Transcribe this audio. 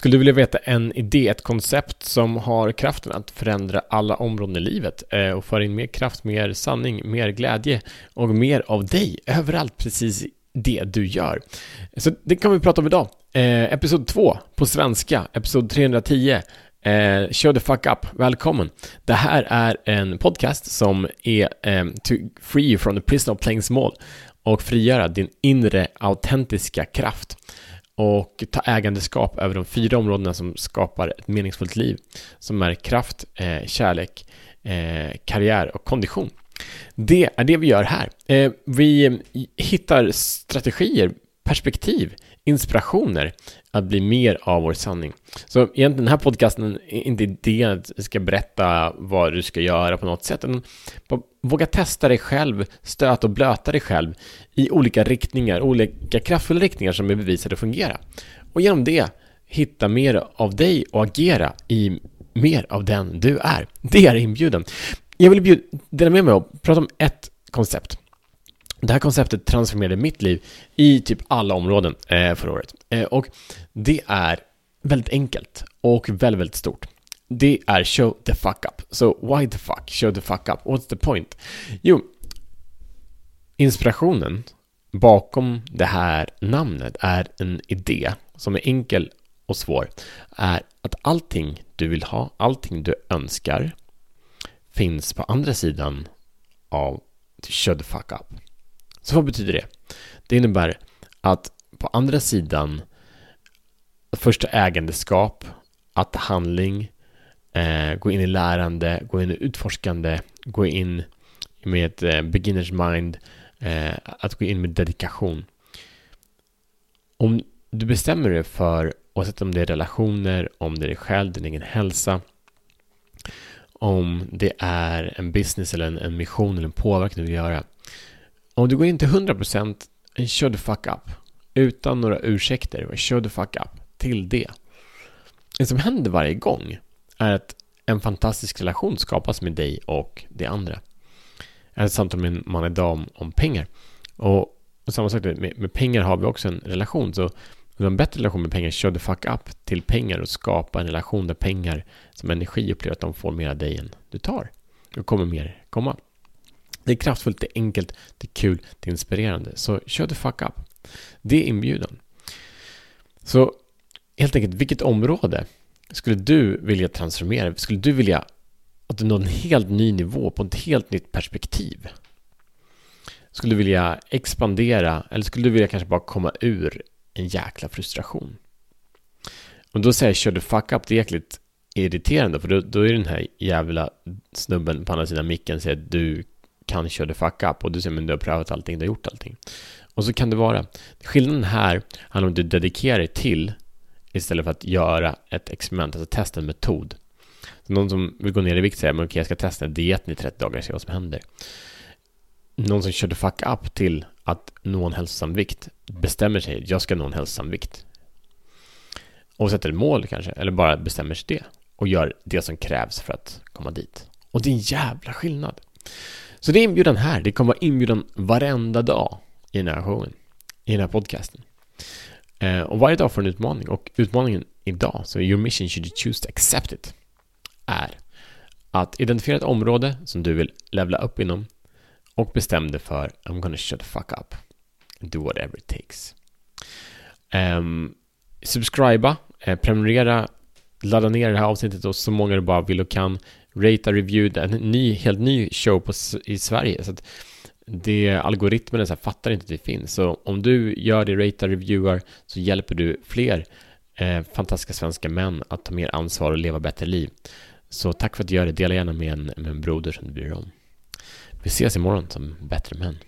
Skulle du vilja veta en idé, ett koncept som har kraften att förändra alla områden i livet eh, och föra in mer kraft, mer sanning, mer glädje och mer av dig överallt precis det du gör. Så det kan vi prata om idag. Eh, episod 2 på svenska, episod 310. Eh, show the fuck up, välkommen. Det här är en podcast som är eh, to free you from the prison of playing small och frigöra din inre autentiska kraft och ta ägandeskap över de fyra områdena som skapar ett meningsfullt liv som är kraft, eh, kärlek, eh, karriär och kondition. Det är det vi gör här. Eh, vi eh, hittar strategier, perspektiv, inspirationer att bli mer av vår sanning. Så egentligen den här podcasten är inte idén att jag ska berätta vad du ska göra på något sätt. Utan våga testa dig själv, stöta och blöta dig själv i olika riktningar, olika kraftfulla riktningar som är bevisade att fungera. Och genom det hitta mer av dig och agera i mer av den du är. Det är inbjudan. Jag vill bjuda, dela med mig och prata om ett koncept. Det här konceptet transformerade mitt liv i typ alla områden eh, förra året. Eh, och det är väldigt enkelt och väldigt, väldigt stort. Det är show the fuck up. Så so, why the fuck? Show the fuck up. What's the point? Jo, inspirationen bakom det här namnet är en idé som är enkel och svår. Är att allting du vill ha, allting du önskar finns på andra sidan av show the fuck up. Så vad betyder det? Det innebär att på andra sidan första ägandeskap, att handling, eh, gå in i lärande, gå in i utforskande, gå in med ett eh, beginners mind, eh, att gå in med dedikation. Om du bestämmer dig för, oavsett om det är relationer, om det är dig själv, din egen hälsa, om det är en business eller en, en mission eller en påverkan du vill göra, om du går in till 100% en should fuck up utan några ursäkter, show the fuck up till det. Det som händer varje gång är att en fantastisk relation skapas med dig och det andra. Jag hade ett samtal med en man idag om, om pengar. Och, och samma sak med, med pengar har vi också en relation. Så du har en bättre relation med pengar, show the fuck up till pengar och skapa en relation där pengar som energi upplever att de får mer av dig än du tar. Då kommer mer komma. Det är kraftfullt, det är enkelt, det är kul, det är inspirerande. Så kör the fuck up. Det är inbjudan. Så helt enkelt, vilket område skulle du vilja transformera? Skulle du vilja att du når en helt ny nivå på ett helt nytt perspektiv? Skulle du vilja expandera eller skulle du vilja kanske bara komma ur en jäkla frustration? Och då säger jag kör the fuck up, det är jäkligt irriterande för då, då är den här jävla snubben på andra sidan micken och säger att du kan köra fuck up och du säger men du har prövat allting, du har gjort allting. Och så kan det vara. Skillnaden här handlar om att du dedikerar dig till istället för att göra ett experiment, alltså testa en metod. Så någon som vill gå ner i vikt säger men okej, jag ska testa en dieten i 30 dagar och se vad som händer. Någon som körde fuck up till att nå en hälsosam vikt bestämmer sig, jag ska nå en hälsosam vikt. Och sätter ett mål kanske, eller bara bestämmer sig det och gör det som krävs för att komma dit. Och det är en jävla skillnad. Så det är inbjudan här. Det kommer vara inbjudan varenda dag i den här showen, i den här podcasten. Eh, och varje dag får en utmaning. Och utmaningen idag, så your mission should you choose to accept it, är att identifiera ett område som du vill levla upp inom och bestäm dig för I'm gonna shut the fuck up. Do whatever it takes. Um, subscriba, eh, prenumerera, ladda ner det här avsnittet och så många du bara vill och kan Rata Review, en ny, helt ny show på, i Sverige. Så att det, algoritmerna så här, fattar inte att det finns. Så om du gör det, rata, reviewar, så hjälper du fler eh, fantastiska svenska män att ta mer ansvar och leva bättre liv. Så tack för att du gör det. Dela gärna med en, med en broder som du bryr dig om. Vi ses imorgon som bättre män.